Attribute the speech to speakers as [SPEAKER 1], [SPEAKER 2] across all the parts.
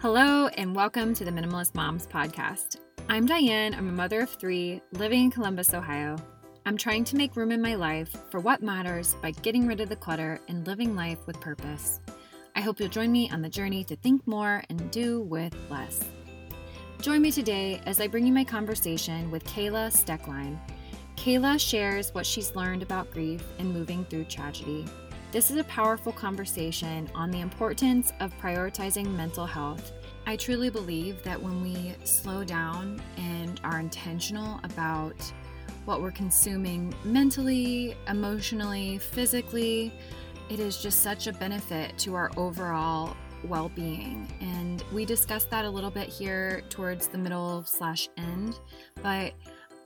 [SPEAKER 1] Hello, and welcome to the Minimalist Moms podcast. I'm Diane. I'm a mother of three living in Columbus, Ohio. I'm trying to make room in my life for what matters by getting rid of the clutter and living life with purpose. I hope you'll join me on the journey to think more and do with less. Join me today as I bring you my conversation with Kayla Stoecklein. Kayla shares what she's learned about grief and moving through tragedy. This is a powerful conversation on the importance of prioritizing mental health. I truly believe that when we slow down and are intentional about what we're consuming mentally, emotionally, physically, it is just such a benefit to our overall well being. And we discussed that a little bit here towards the middle slash end, but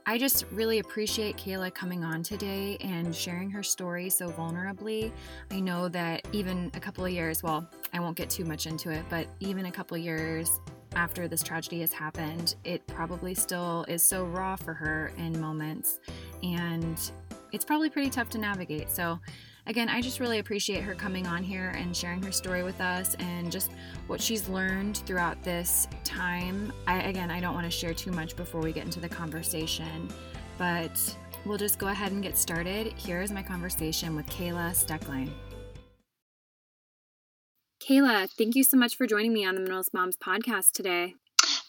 [SPEAKER 1] I just really appreciate Kayla coming on today and sharing her story so vulnerably. I know that even a couple of years, well, I won't get too much into it, but even a couple of years after this tragedy has happened, it probably still is so raw for her in moments. And it's probably pretty tough to navigate. So, again, I just really appreciate her coming on here and sharing her story with us and just what she's learned throughout this time. I, again, I don't want to share too much before we get into the conversation, but we'll just go ahead and get started. Here is my conversation with Kayla Stoecklein. Kayla, thank you so much for joining me on the Minimalist Moms podcast today.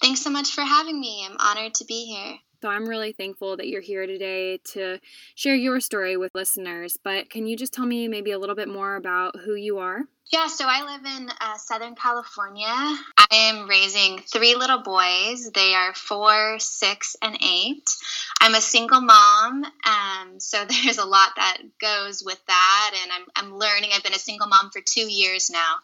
[SPEAKER 2] Thanks so much for having me. I'm honored to be here.
[SPEAKER 1] So I'm really thankful that you're here today to share your story with listeners. But can you just tell me maybe a little bit more about who you are?
[SPEAKER 2] Yeah, so I live in uh, Southern California. I am raising three little boys. They are four, six, and eight. I'm a single mom, um, so there's a lot that goes with that, and I'm, I'm learning. I've been a single mom for two years now,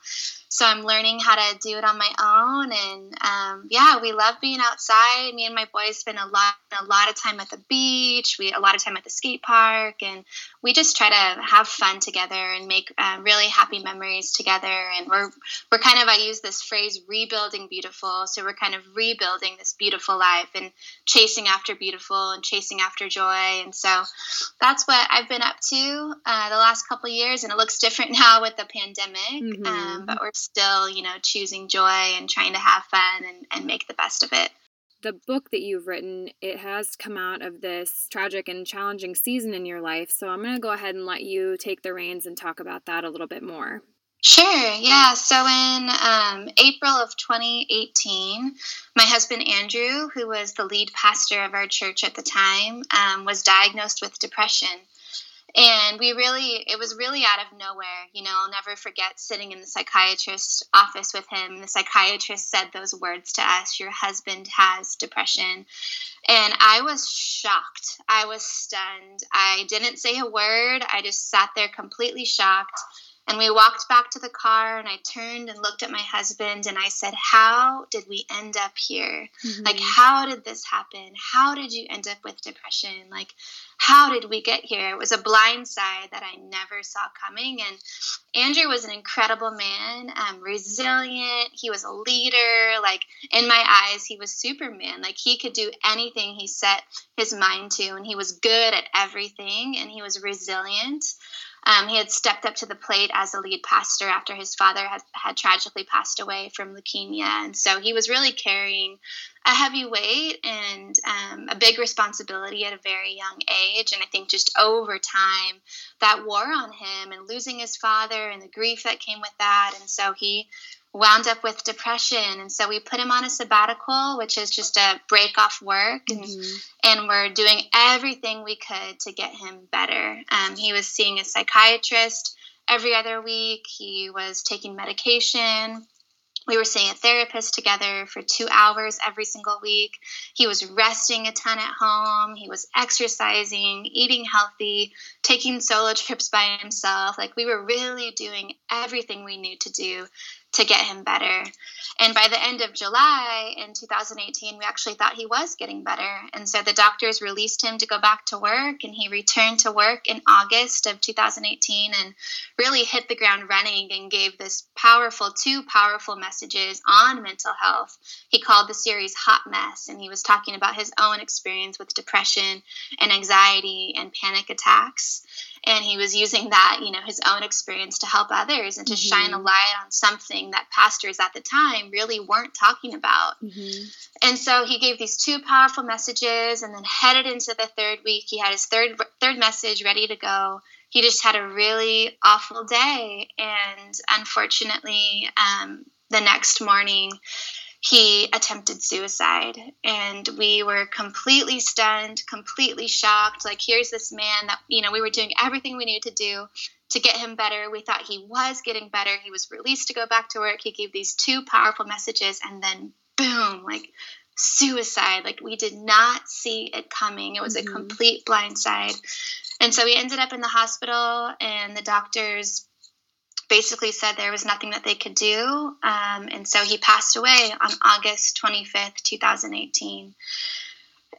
[SPEAKER 2] so I'm learning how to do it on my own. And um, yeah, we love being outside. Me and my boys spend a lot a lot of time at the beach. We a lot of time at the skate park, and we just try to have fun together and make uh, really happy memories together and we're we're kind of I use this phrase rebuilding beautiful. So we're kind of rebuilding this beautiful life and chasing after beautiful and chasing after joy. And so that's what I've been up to uh, the last couple years and it looks different now with the pandemic mm-hmm. um, but we're still you know choosing joy and trying to have fun and, and make the best of it.
[SPEAKER 1] The book that you've written it has come out of this tragic and challenging season in your life. So i'm going to go ahead and let you take the reins and talk about that a little bit more
[SPEAKER 2] Sure, yeah. So in um, April of 2018, my husband Andrew, who was the lead pastor of our church at the time, um, was diagnosed with depression. And we really, it was really out of nowhere. You know, I'll never forget sitting in the psychiatrist's office with him. The psychiatrist said those words to us Your husband has depression. And I was shocked. I was stunned. I didn't say a word. I just sat there completely shocked and we walked back to the car, and I turned and looked at my husband, and I said, How did we end up here? Mm-hmm. Like, how did this happen? How did you end up with depression? Like, how did we get here? It was a blind side that I never saw coming. And Andrew was an incredible man, um, resilient. He was a leader. Like, in my eyes, he was Superman. Like, he could do anything he set his mind to, and he was good at everything, and he was resilient. Um, he had stepped up to the plate as a lead pastor after his father had, had tragically passed away from leukemia. And so he was really carrying a heavy weight and um, a big responsibility at a very young age. And I think just over time, that wore on him and losing his father and the grief that came with that. And so he wound up with depression and so we put him on a sabbatical which is just a break off work and, mm-hmm. and we're doing everything we could to get him better um, he was seeing a psychiatrist every other week he was taking medication we were seeing a therapist together for two hours every single week. He was resting a ton at home. He was exercising, eating healthy, taking solo trips by himself. Like we were really doing everything we knew to do to get him better. And by the end of July in 2018, we actually thought he was getting better. And so the doctors released him to go back to work, and he returned to work in August of 2018 and really hit the ground running and gave this powerful, two powerful messages on mental health. He called the series Hot Mess, and he was talking about his own experience with depression and anxiety and panic attacks. And he was using that you know his own experience to help others and to mm-hmm. shine a mm-hmm. light on something that pastors at the time really weren't talking about mm-hmm. and so he gave these two powerful messages and then headed into the third week he had his third third message ready to go he just had a really awful day and unfortunately um, the next morning he attempted suicide and we were completely stunned completely shocked like here's this man that you know we were doing everything we needed to do to get him better. We thought he was getting better. He was released to go back to work. He gave these two powerful messages and then boom like suicide. Like we did not see it coming. It was mm-hmm. a complete blindside. And so we ended up in the hospital and the doctors basically said there was nothing that they could do. Um, and so he passed away on August 25th, 2018.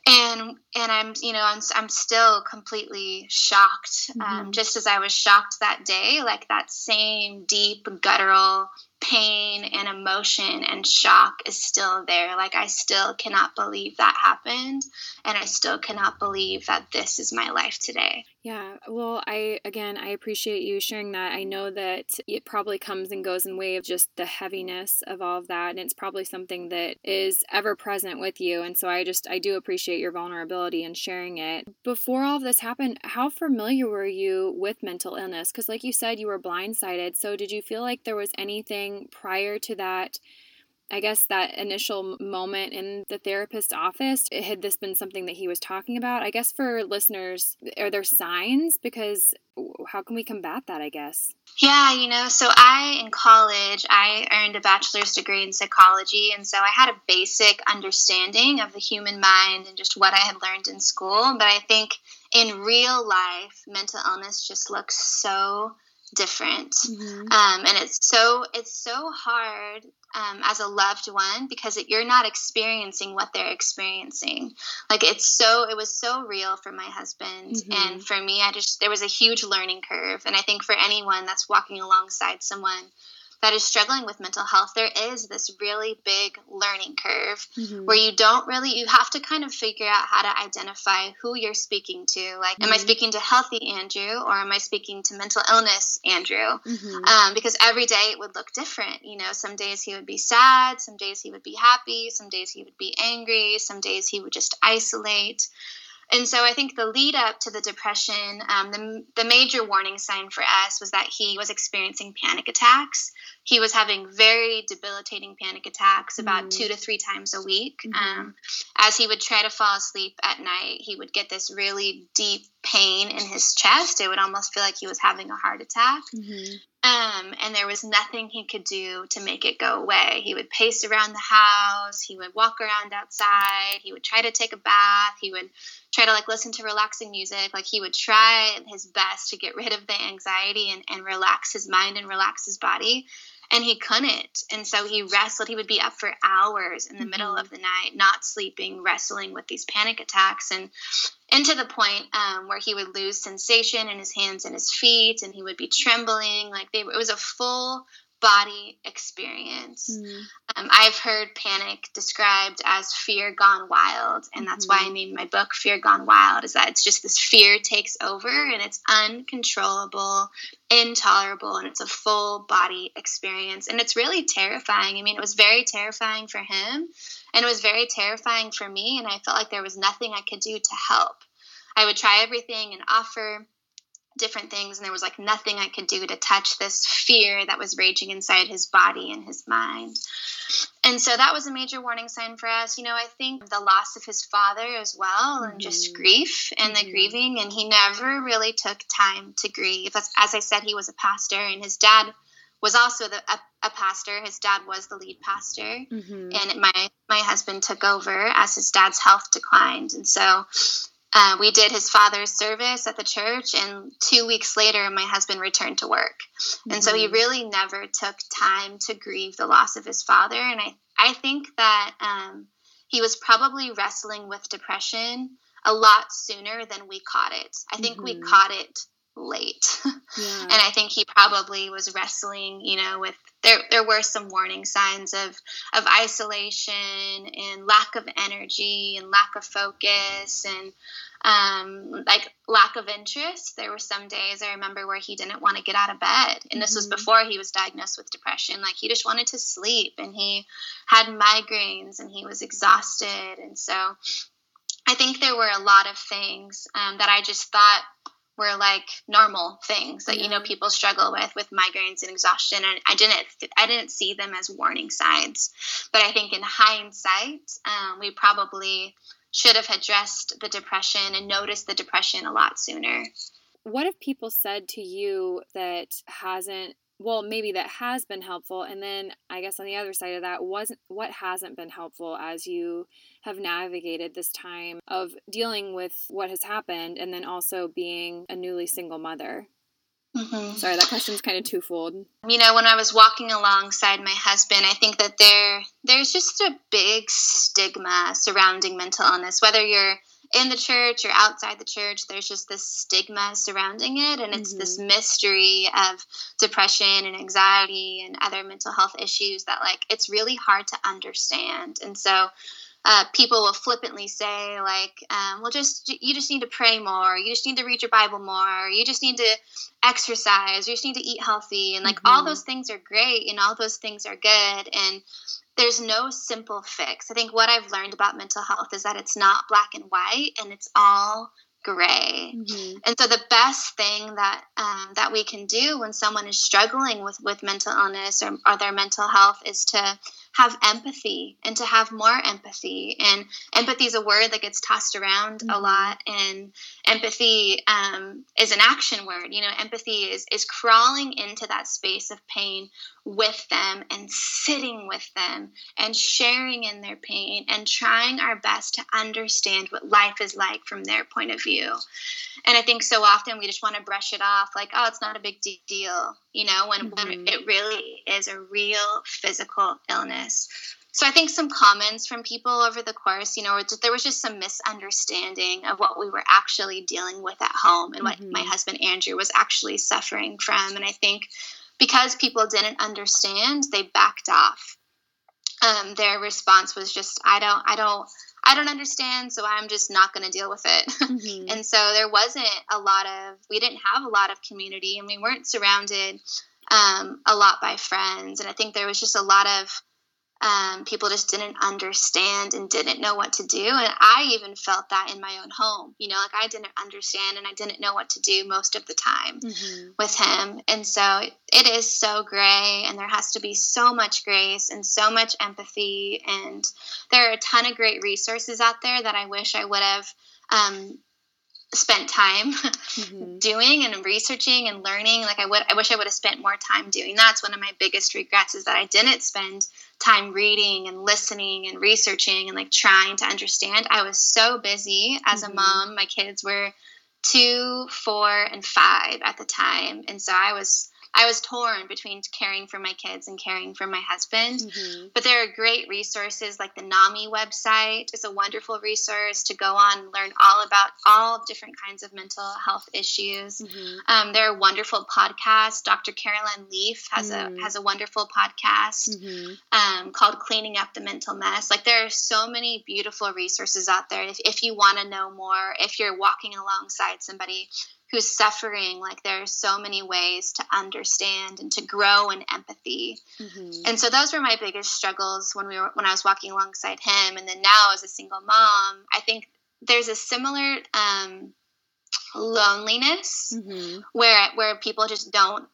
[SPEAKER 2] And and I'm you know I'm I'm still completely shocked, um, mm-hmm. um, just as I was shocked that day, like that same deep guttural pain and emotion and shock is still there. Like, I still cannot believe that happened. And I still cannot believe that this is my life today.
[SPEAKER 1] Yeah. Well, I, again, I appreciate you sharing that. I know that it probably comes and goes in way of just the heaviness of all of that. And it's probably something that is ever present with you. And so I just, I do appreciate your vulnerability and sharing it. Before all of this happened, how familiar were you with mental illness? Because, like you said, you were blindsided. So did you feel like there was anything prior to that I guess that initial moment in the therapist's office, had this been something that he was talking about? I guess for listeners, are there signs? Because how can we combat that, I guess?
[SPEAKER 2] Yeah, you know, so I, in college, I earned a bachelor's degree in psychology. And so I had a basic understanding of the human mind and just what I had learned in school. But I think in real life, mental illness just looks so different mm-hmm. um, and it's so it's so hard um, as a loved one because it, you're not experiencing what they're experiencing like it's so it was so real for my husband mm-hmm. and for me i just there was a huge learning curve and i think for anyone that's walking alongside someone that is struggling with mental health, there is this really big learning curve mm-hmm. where you don't really, you have to kind of figure out how to identify who you're speaking to. Like, mm-hmm. am I mm-hmm. speaking to healthy Andrew or am I speaking to mental illness Andrew? Mm-hmm. Um, because every day it would look different. You know, some days he would be sad, some days he would be happy, some days he would be angry, some days he would just isolate. And so I think the lead up to the depression, um, the, the major warning sign for us was that he was experiencing panic attacks. He was having very debilitating panic attacks about mm. two to three times a week. Mm-hmm. Um, as he would try to fall asleep at night, he would get this really deep pain in his chest. It would almost feel like he was having a heart attack. Mm-hmm. Um, and there was nothing he could do to make it go away. He would pace around the house, he would walk around outside, he would try to take a bath, he would try to like listen to relaxing music. Like he would try his best to get rid of the anxiety and, and relax his mind and relax his body and he couldn't and so he wrestled he would be up for hours in the mm-hmm. middle of the night not sleeping wrestling with these panic attacks and and to the point um, where he would lose sensation in his hands and his feet and he would be trembling like they, it was a full body experience. Mm. Um, I've heard panic described as fear gone wild, and that's mm-hmm. why I mm-hmm. named my book Fear Gone Wild. Is that it's just this fear takes over and it's uncontrollable, intolerable, and it's a full body experience, and it's really terrifying. I mean, it was very terrifying for him, and it was very terrifying for me, and I felt like there was nothing I could do to help. I would try everything and offer different things and there was like nothing i could do to touch this fear that was raging inside his body and his mind and so that was a major warning sign for us you know i think the loss of his father as well mm-hmm. and just mm-hmm. grief and mm-hmm. the grieving and he never really took time to grieve as, as i said he was a pastor and his dad was also the, a, a pastor his dad was the lead pastor mm-hmm. and my my husband took over as his dad's health declined and so uh, we did his father's service at the church, and two weeks later, my husband returned to work. Mm-hmm. And so he mm-hmm. really never took time to grieve the loss of his father. And I, I think that um, he was probably wrestling with depression a lot sooner than we caught it. I think mm-hmm. we caught it late. Yeah. and I think he probably was wrestling, you know, with there there were some warning signs of of isolation and lack of energy and lack of focus and um, like lack of interest. There were some days I remember where he didn't want to get out of bed. And this mm-hmm. was before he was diagnosed with depression. Like he just wanted to sleep and he had migraines and he was exhausted. And so I think there were a lot of things um, that I just thought were like normal things that you know people struggle with with migraines and exhaustion and i didn't i didn't see them as warning signs but i think in hindsight um, we probably should have addressed the depression and noticed the depression a lot sooner.
[SPEAKER 1] What have people said to you that hasn't well maybe that has been helpful and then I guess on the other side of that wasn't what hasn't been helpful as you have navigated this time of dealing with what has happened and then also being a newly single mother? Mm-hmm. Sorry, that question's kind of twofold.
[SPEAKER 2] You know, when I was walking alongside my husband, I think that there there's just a big stigma surrounding mental illness. Whether you're in the church or outside the church, there's just this stigma surrounding it, and it's mm-hmm. this mystery of depression and anxiety and other mental health issues that like it's really hard to understand. And so uh, people will flippantly say like um, well just you just need to pray more you just need to read your bible more you just need to exercise you just need to eat healthy and like mm-hmm. all those things are great and all those things are good and there's no simple fix i think what i've learned about mental health is that it's not black and white and it's all gray. Mm-hmm. And so the best thing that um, that we can do when someone is struggling with with mental illness or, or their mental health is to have empathy and to have more empathy. And empathy is a word that gets tossed around mm-hmm. a lot. And empathy um, is an action word. You know, empathy is is crawling into that space of pain with them and sitting with them and sharing in their pain and trying our best to understand what life is like from their point of view. And I think so often we just want to brush it off like, oh, it's not a big deal, you know, when, mm-hmm. when it really is a real physical illness. So I think some comments from people over the course, you know, there was just some misunderstanding of what we were actually dealing with at home and what mm-hmm. my husband Andrew was actually suffering from. And I think because people didn't understand, they backed off. Um, their response was just, I don't, I don't, I don't understand, so I'm just not going to deal with it. Mm-hmm. and so there wasn't a lot of, we didn't have a lot of community and we weren't surrounded um, a lot by friends. And I think there was just a lot of um, people just didn't understand and didn't know what to do. And I even felt that in my own home. You know, like I didn't understand and I didn't know what to do most of the time mm-hmm. with him. And so it is so gray, and there has to be so much grace and so much empathy. And there are a ton of great resources out there that I wish I would have. Um, spent time mm-hmm. doing and researching and learning like i would i wish i would have spent more time doing that's one of my biggest regrets is that i didn't spend time reading and listening and researching and like trying to understand. I was so busy as mm-hmm. a mom. My kids were two, four, and five at the time. And so I was I was torn between caring for my kids and caring for my husband. Mm-hmm. But there are great resources like the NAMI website is a wonderful resource to go on and learn all about all different kinds of mental health issues. Mm-hmm. Um, there are wonderful podcasts. Dr. Caroline Leaf has mm-hmm. a has a wonderful podcast mm-hmm. um, called Cleaning Up the Mental Mess. Like there are so many beautiful resources out there. If, if you want to know more, if you're walking alongside somebody who's suffering like there are so many ways to understand and to grow in empathy mm-hmm. and so those were my biggest struggles when we were when i was walking alongside him and then now as a single mom i think there's a similar um, loneliness mm-hmm. where where people just don't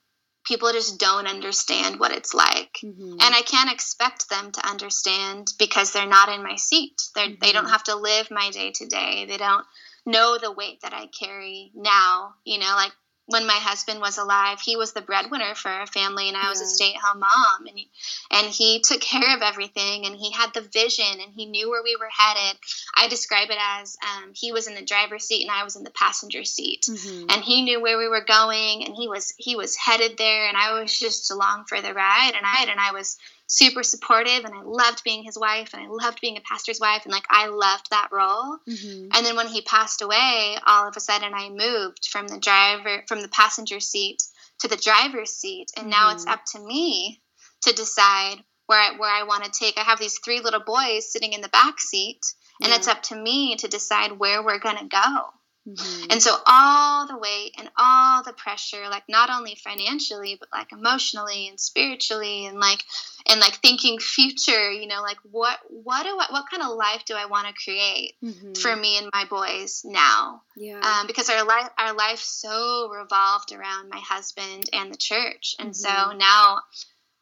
[SPEAKER 2] people just don't understand what it's like mm-hmm. and i can't expect them to understand because they're not in my seat they mm-hmm. they don't have to live my day to day they don't know the weight that I carry now. You know, like when my husband was alive, he was the breadwinner for our family, and I was a stay-at-home mom, and he, and he took care of everything, and he had the vision, and he knew where we were headed. I describe it as um, he was in the driver's seat, and I was in the passenger seat, mm-hmm. and he knew where we were going, and he was he was headed there, and I was just along for the ride, and I and I was super supportive and I loved being his wife and I loved being a pastor's wife and like I loved that role. Mm-hmm. And then when he passed away, all of a sudden I moved from the driver from the passenger seat to the driver's seat and mm-hmm. now it's mm-hmm. up to me to decide where I, where I want to take. I have these three little boys sitting in the back seat and yeah. it's up to me to decide where we're going to go Mm-hmm. And so all the weight and all the pressure, like not only financially, but like emotionally and spiritually and like and like thinking future, you know, like what what do I what kind of life do I want to create mm-hmm. for me and my boys now?
[SPEAKER 1] Yeah.
[SPEAKER 2] Um, because our life our life so revolved around my husband and the church. And mm-hmm. so now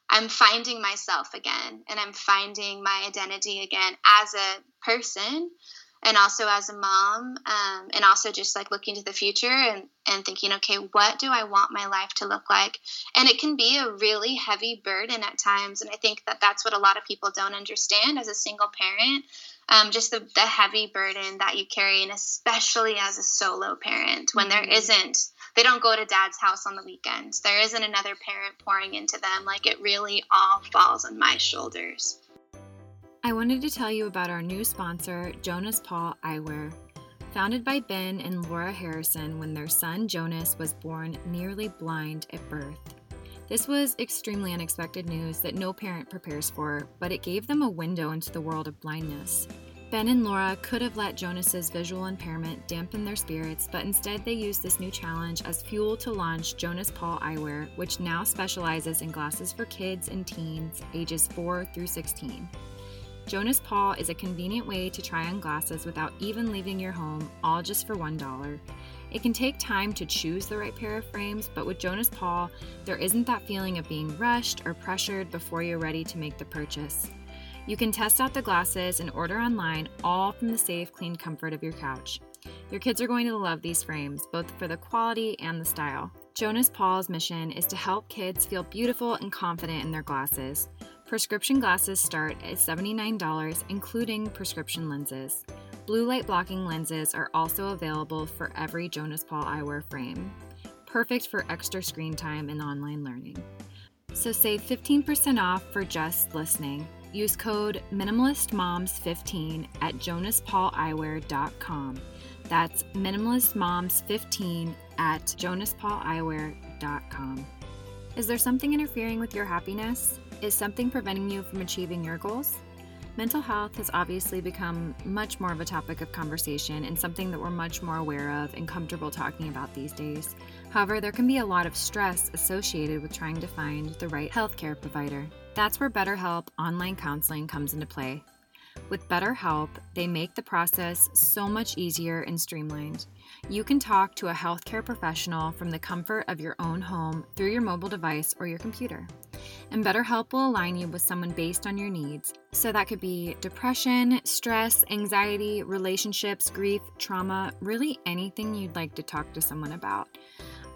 [SPEAKER 2] I'm finding myself again and I'm finding my identity again as a person and also as a mom um, and also just like looking to the future and, and thinking okay what do i want my life to look like? And it can be a really heavy burden at times and i think that that's what a lot of people don't understand as a single parent um, just the, the heavy burden that you carry and especially as a solo parent when mm-hmm. there isn't they don't go to dad's house on the weekends. There isn't another parent pouring into them like it really all falls on my shoulders
[SPEAKER 1] I wanted to tell you about our new sponsor, Jonas Paul Eyewear. Founded by Ben and Laura Harrison when their son Jonas was born nearly blind at birth. This was extremely unexpected news that no parent prepares for, but it gave them a window into the world of blindness. Ben and Laura could have let Jonas's visual impairment dampen their spirits, but instead they used this new challenge as fuel to launch Jonas Paul Eyewear, which now specializes in glasses for kids and teens ages 4 through 16. Jonas Paul is a convenient way to try on glasses without even leaving your home, all just for $1. It can take time to choose the right pair of frames, but with Jonas Paul, there isn't that feeling of being rushed or pressured before you're ready to make the purchase. You can test out the glasses and order online, all from the safe, clean comfort of your couch. Your kids are going to love these frames, both for the quality and the style. Jonas Paul's mission is to help kids feel beautiful and confident in their glasses. Prescription glasses start at $79, including prescription lenses. Blue light blocking lenses are also available for every Jonas Paul eyewear frame, perfect for extra screen time and online learning. So save 15% off for just listening. Use code MinimalistMoms15 at jonaspauleyewear.com. That's MinimalistMoms15 at jonaspauleyewear.com. Is there something interfering with your happiness? Is something preventing you from achieving your goals? Mental health has obviously become much more of a topic of conversation and something that we're much more aware of and comfortable talking about these days. However, there can be a lot of stress associated with trying to find the right healthcare provider. That's where BetterHelp online counseling comes into play. With BetterHelp, they make the process so much easier and streamlined. You can talk to a healthcare professional from the comfort of your own home through your mobile device or your computer. And BetterHelp will align you with someone based on your needs. So that could be depression, stress, anxiety, relationships, grief, trauma, really anything you'd like to talk to someone about.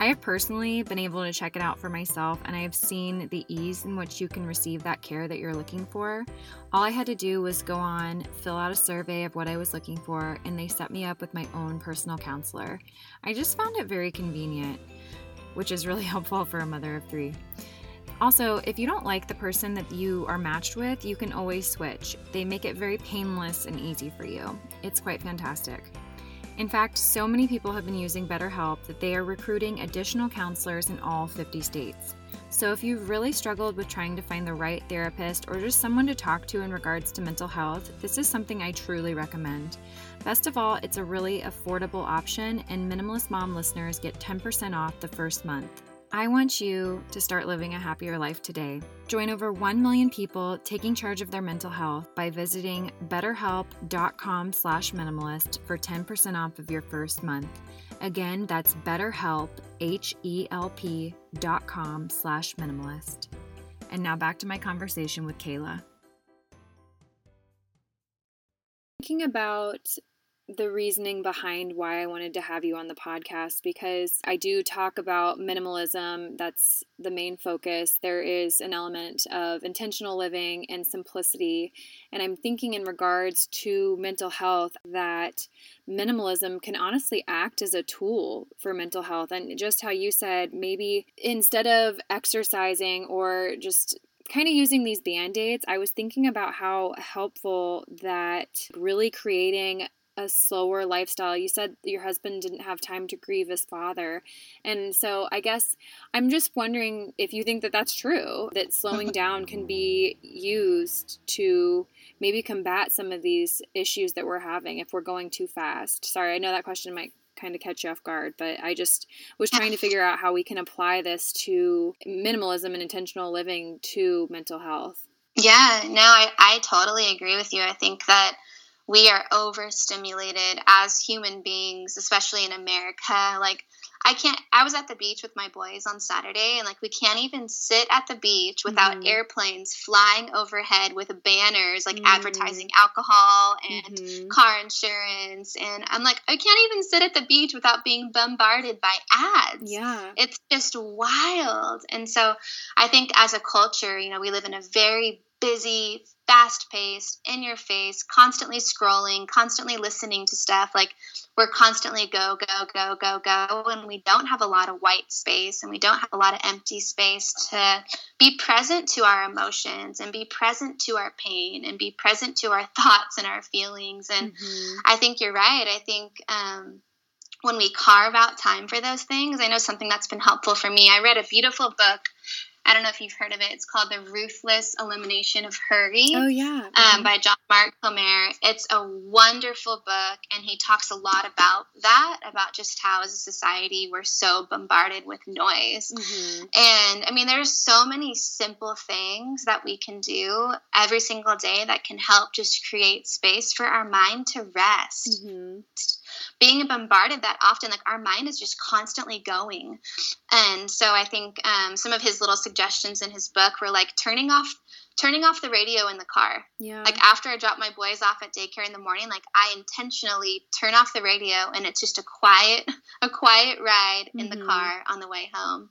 [SPEAKER 1] I have personally been able to check it out for myself, and I have seen the ease in which you can receive that care that you're looking for. All I had to do was go on, fill out a survey of what I was looking for, and they set me up with my own personal counselor. I just found it very convenient, which is really helpful for a mother of three. Also, if you don't like the person that you are matched with, you can always switch. They make it very painless and easy for you. It's quite fantastic. In fact, so many people have been using BetterHelp that they are recruiting additional counselors in all 50 states. So, if you've really struggled with trying to find the right therapist or just someone to talk to in regards to mental health, this is something I truly recommend. Best of all, it's a really affordable option, and Minimalist Mom listeners get 10% off the first month. I want you to start living a happier life today. Join over 1 million people taking charge of their mental health by visiting betterhelp.com slash minimalist for 10% off of your first month. Again, that's betterhelp, H-E-L-P dot com slash minimalist. And now back to my conversation with Kayla. Thinking about the reasoning behind why I wanted to have you on the podcast because I do talk about minimalism. That's the main focus. There is an element of intentional living and simplicity. And I'm thinking, in regards to mental health, that minimalism can honestly act as a tool for mental health. And just how you said, maybe instead of exercising or just kind of using these band aids, I was thinking about how helpful that really creating a slower lifestyle. You said your husband didn't have time to grieve his father. And so I guess I'm just wondering if you think that that's true, that slowing down can be used to maybe combat some of these issues that we're having if we're going too fast. Sorry, I know that question might kind of catch you off guard, but I just was trying to figure out how we can apply this to minimalism and intentional living to mental health.
[SPEAKER 2] Yeah, no, I, I totally agree with you. I think that we are overstimulated as human beings, especially in America. Like, I can't. I was at the beach with my boys on Saturday, and like we can't even sit at the beach without mm-hmm. airplanes flying overhead with banners like mm-hmm. advertising alcohol and mm-hmm. car insurance. And I'm like, I can't even sit at the beach without being bombarded by ads.
[SPEAKER 1] Yeah,
[SPEAKER 2] it's just wild. And so I think as a culture, you know, we live in a very busy, fast paced, in your face, constantly scrolling, constantly listening to stuff. Like we're constantly go, go, go, go, go. And we don't have a lot of white space and we don't have a lot of empty space to be present to our emotions and be present to our pain and be present to our thoughts and our feelings. And mm-hmm. I think you're right. I think, um, when we carve out time for those things, I know something that's been helpful for me. I read a beautiful book I don't know if you've heard of it. It's called The Ruthless Elimination of Hurry.
[SPEAKER 1] Oh, yeah.
[SPEAKER 2] Um, mm-hmm. by John Mark Comer. It's a wonderful book, and he talks a lot about that, about just how, as a society, we're so bombarded with noise. Mm-hmm. And I mean, there's so many simple things that we can do every single day that can help just create space for our mind to rest. Mm-hmm being bombarded that often, like our mind is just constantly going. And so I think um, some of his little suggestions in his book were like turning off turning off the radio in the car.
[SPEAKER 1] Yeah.
[SPEAKER 2] Like after I drop my boys off at daycare in the morning, like I intentionally turn off the radio and it's just a quiet, a quiet ride in mm-hmm. the car on the way home.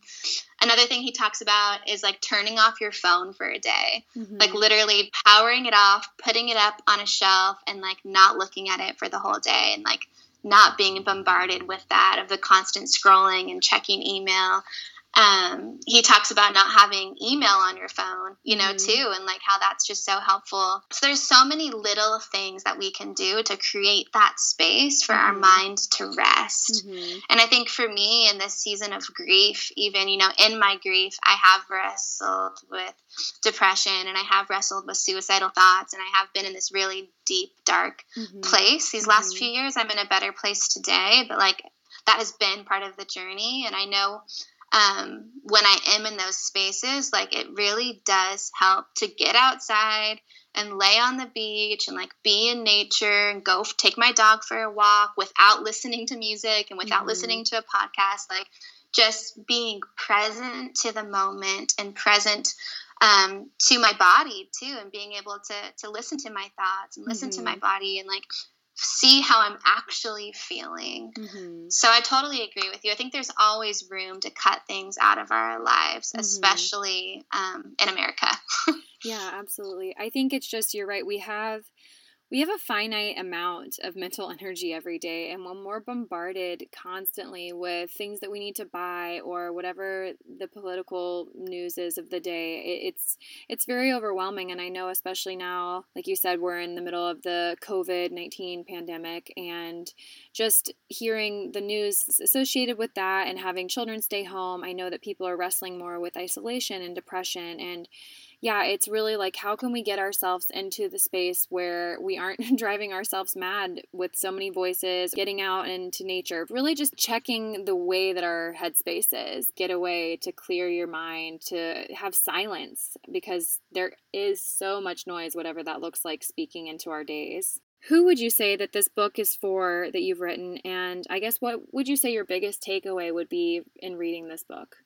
[SPEAKER 2] Another thing he talks about is like turning off your phone for a day. Mm-hmm. Like literally powering it off, putting it up on a shelf and like not looking at it for the whole day and like not being bombarded with that of the constant scrolling and checking email um, he talks about not having email on your phone, you know, mm-hmm. too, and like how that's just so helpful. So there's so many little things that we can do to create that space for mm-hmm. our mind to rest. Mm-hmm. And I think for me in this season of grief, even, you know, in my grief, I have wrestled with depression and I have wrestled with suicidal thoughts and I have been in this really deep, dark mm-hmm. place. These last mm-hmm. few years, I'm in a better place today, but like that has been part of the journey. And I know um, when I am in those spaces, like it really does help to get outside and lay on the beach and like be in nature and go take my dog for a walk without listening to music and without mm-hmm. listening to a podcast. Like just being present to the moment and present um, to my body too, and being able to to listen to my thoughts and listen mm-hmm. to my mm-hmm. body and like see how I'm actually feeling. Mm-hmm. So I totally agree with you. I think there's always room to cut things out of our lives, mm-hmm. especially um, in America.
[SPEAKER 1] yeah, absolutely. I think it's just, you're right. We have we have a finite amount of mental energy every day and when we're bombarded constantly with things that we need to buy or whatever the political news is of the day. It's it's very overwhelming and i know especially now like you said we're in the middle of the covid-19 pandemic and just hearing the news associated with that and having children stay home i know that people are wrestling more with isolation and depression and yeah, it's really like how can we get ourselves into the space where we aren't driving ourselves mad with so many voices, getting out into nature, really just checking the way that our headspace is. Get away to clear your mind, to have silence because there is so much noise, whatever that looks like, speaking into our days. Who would you say that this book is for that you've written? And I guess what would you say your biggest takeaway would be in reading this book?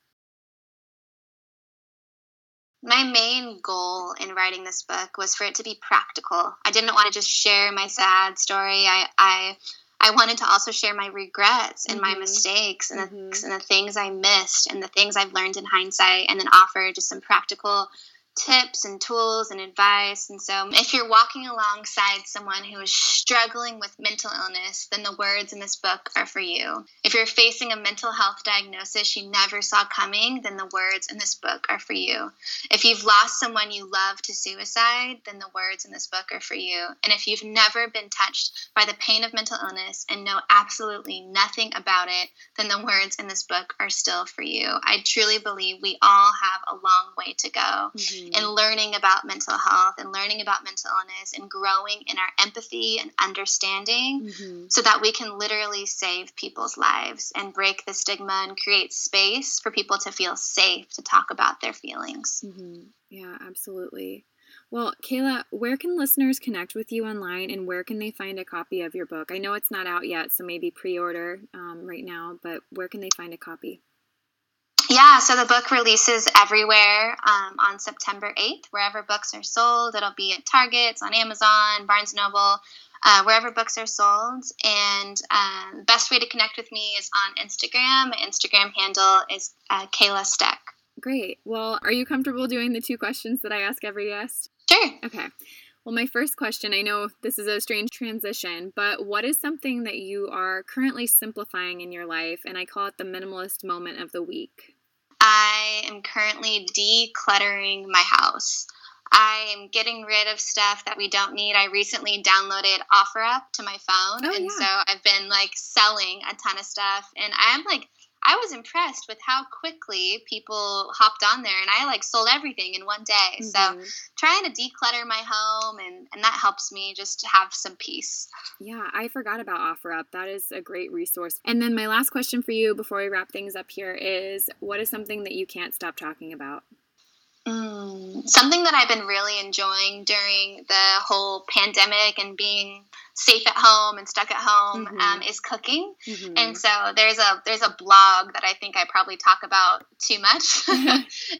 [SPEAKER 2] My main goal in writing this book was for it to be practical. I didn't want to just share my sad story. I I I wanted to also share my regrets and mm-hmm. my mistakes and, mm-hmm. the, and the things I missed and the things I've learned in hindsight, and then offer just some practical tips and tools and advice. And so, if you're walking alongside someone who is struggling with mental illness, then the words in this book are for you. If you're facing a mental health diagnosis you never saw coming, then the words in this book are for you. If you've lost someone you love to suicide, then the words in this book are for you. And if you've never been touched by the pain of mental illness and know absolutely nothing about it, then the words in this book are still for you. I truly believe we all have a long way to go. Mm-hmm mm-hmm. and learning about mental health and learning about mental illness and growing in our empathy and understanding mm-hmm. so that we can literally save people's lives and break the stigma and create space for people to feel safe to talk about their feelings.
[SPEAKER 1] Mm-hmm. Yeah, absolutely. Well, Kayla, where can listeners connect with you online and where can they find a copy of your book? I know it's not out yet, so maybe pre order um, right now, but where can they find a copy?
[SPEAKER 2] Yeah, so the book releases everywhere um, on September 8th, wherever books are sold. It'll be at Targets, on Amazon, Barnes Noble, uh, wherever books are sold. And um, the best way to connect with me is on Instagram. My Instagram handle is uh, Kayla Steck.
[SPEAKER 1] Great. Well, are you comfortable doing the two questions that I ask every guest?
[SPEAKER 2] Sure.
[SPEAKER 1] Okay. Well, my first question I know this is a strange transition, but what is something that you are currently simplifying in your life? And I call it the minimalist moment of the week.
[SPEAKER 2] I am currently decluttering my house. I am getting rid of stuff that we don't need. I recently downloaded OfferUp to my phone, oh, and yeah. so I've been like selling a ton of stuff, and I'm like I was impressed with how quickly people hopped on there and I like sold everything in one day. Mm-hmm. So trying to declutter my home and, and that helps me just to have some peace.
[SPEAKER 1] Yeah, I forgot about OfferUp. That is a great resource. And then my last question for you before we wrap things up here is what is something that you can't stop talking about?
[SPEAKER 2] Mm, something that I've been really enjoying during the whole pandemic and being safe at home and stuck at home mm-hmm. um, is cooking. Mm-hmm. And so there's a there's a blog that I think I probably talk about too much.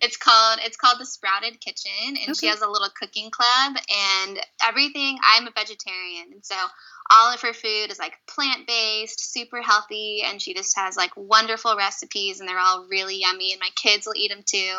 [SPEAKER 2] it's called it's called the Sprouted Kitchen, and okay. she has a little cooking club and everything. I'm a vegetarian, and so all of her food is like plant based, super healthy, and she just has like wonderful recipes, and they're all really yummy, and my kids will eat them too.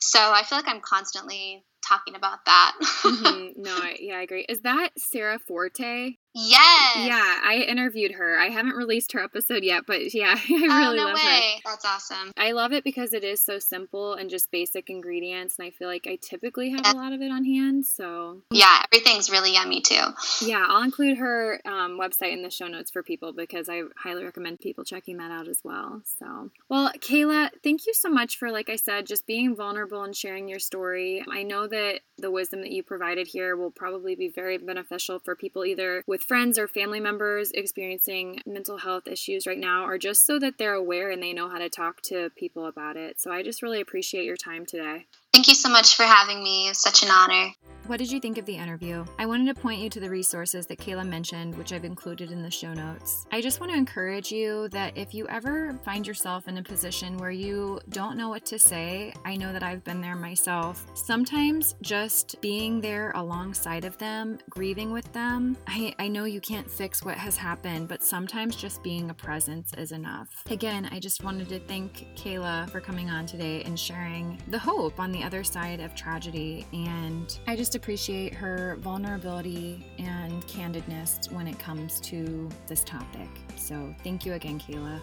[SPEAKER 2] So I feel like I'm constantly talking about that.
[SPEAKER 1] mm-hmm. No, I, yeah, I agree. Is that Sara Forte?
[SPEAKER 2] Yes.
[SPEAKER 1] Yeah, I interviewed her. I haven't released her episode yet, but yeah, I
[SPEAKER 2] oh,
[SPEAKER 1] really
[SPEAKER 2] oh,
[SPEAKER 1] no
[SPEAKER 2] love way. her. That's awesome.
[SPEAKER 1] I love it because it is so simple and just basic ingredients, and I feel like I typically have a lot of it on hand. So
[SPEAKER 2] yeah, everything's really yummy too.
[SPEAKER 1] Yeah, I'll include her um, website in the show notes for people because I highly recommend people checking that out as well. So, well, Kayla, thank you so much for, like I said, just being vulnerable and sharing your story. I know that the wisdom that you provided here will probably be very beneficial for people either with friends or family members experiencing mental health issues right now, or just so that they're aware and they know how to talk to people about it. So I just really appreciate your time today.
[SPEAKER 2] Thank you so much for having me. Such an honor.
[SPEAKER 1] What did you think of the interview? I wanted to point you to the resources that Kayla mentioned, which I've included in the show notes. I just want to encourage you that if you ever find yourself in a position where you don't know what to say, I know that I've been there myself. Sometimes just being there alongside of them, grieving with them, I, I know you can't fix what has happened, but sometimes just being a presence is enough. Again, I just wanted to thank Kayla for coming on today and sharing the hope on the other side of tragedy. And I just appreciate her vulnerability and candidness when it comes to this topic. So, thank you again, Kayla.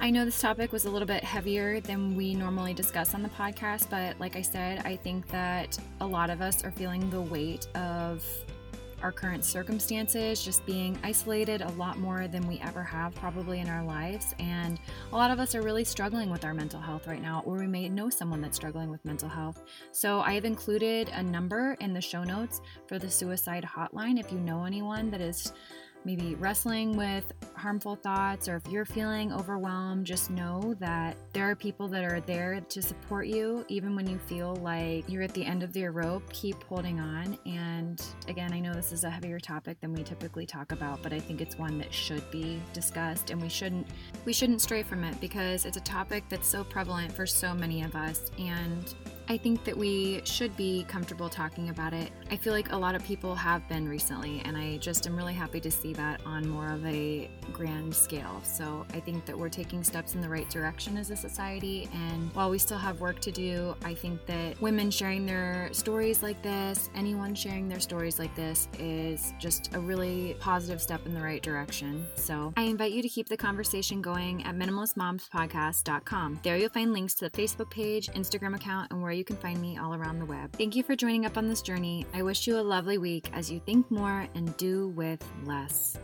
[SPEAKER 1] I know this topic was a little bit heavier than we normally discuss on the podcast, but like I said, I think that a lot of us are feeling the weight of our current circumstances, just being isolated a lot more than we ever have probably in our lives. And a lot of us are really struggling with our mental health right now, or we may know someone that's struggling with mental health. So I have included a number in the show notes for the suicide hotline if you know anyone that is maybe wrestling with harmful thoughts, or if you're feeling overwhelmed, just know that there are people that are there to support you, even when you feel like you're at the end of your rope. Keep holding on. And again, I know this is a heavier topic than we typically talk about, but I think it's one that should be discussed, and we shouldn't we shouldn't stray from it because it's a topic that's so prevalent for so many of us. And I think that we should be comfortable talking about it. I feel like a lot of people have been recently, and I just am really happy to see that on more of a grand scale. So I think that we're taking steps in the right direction as a society. And while we still have work to do, I think that women sharing their stories like this, anyone sharing their stories like this, is just a really positive step in the right direction. So I invite you to keep the conversation going at minimalistmomspodcast.com. There you'll find links to the Facebook page, Instagram account, and where you can find me all around the web. Thank you for joining up on this journey. I wish you a lovely week as you think more and do with less.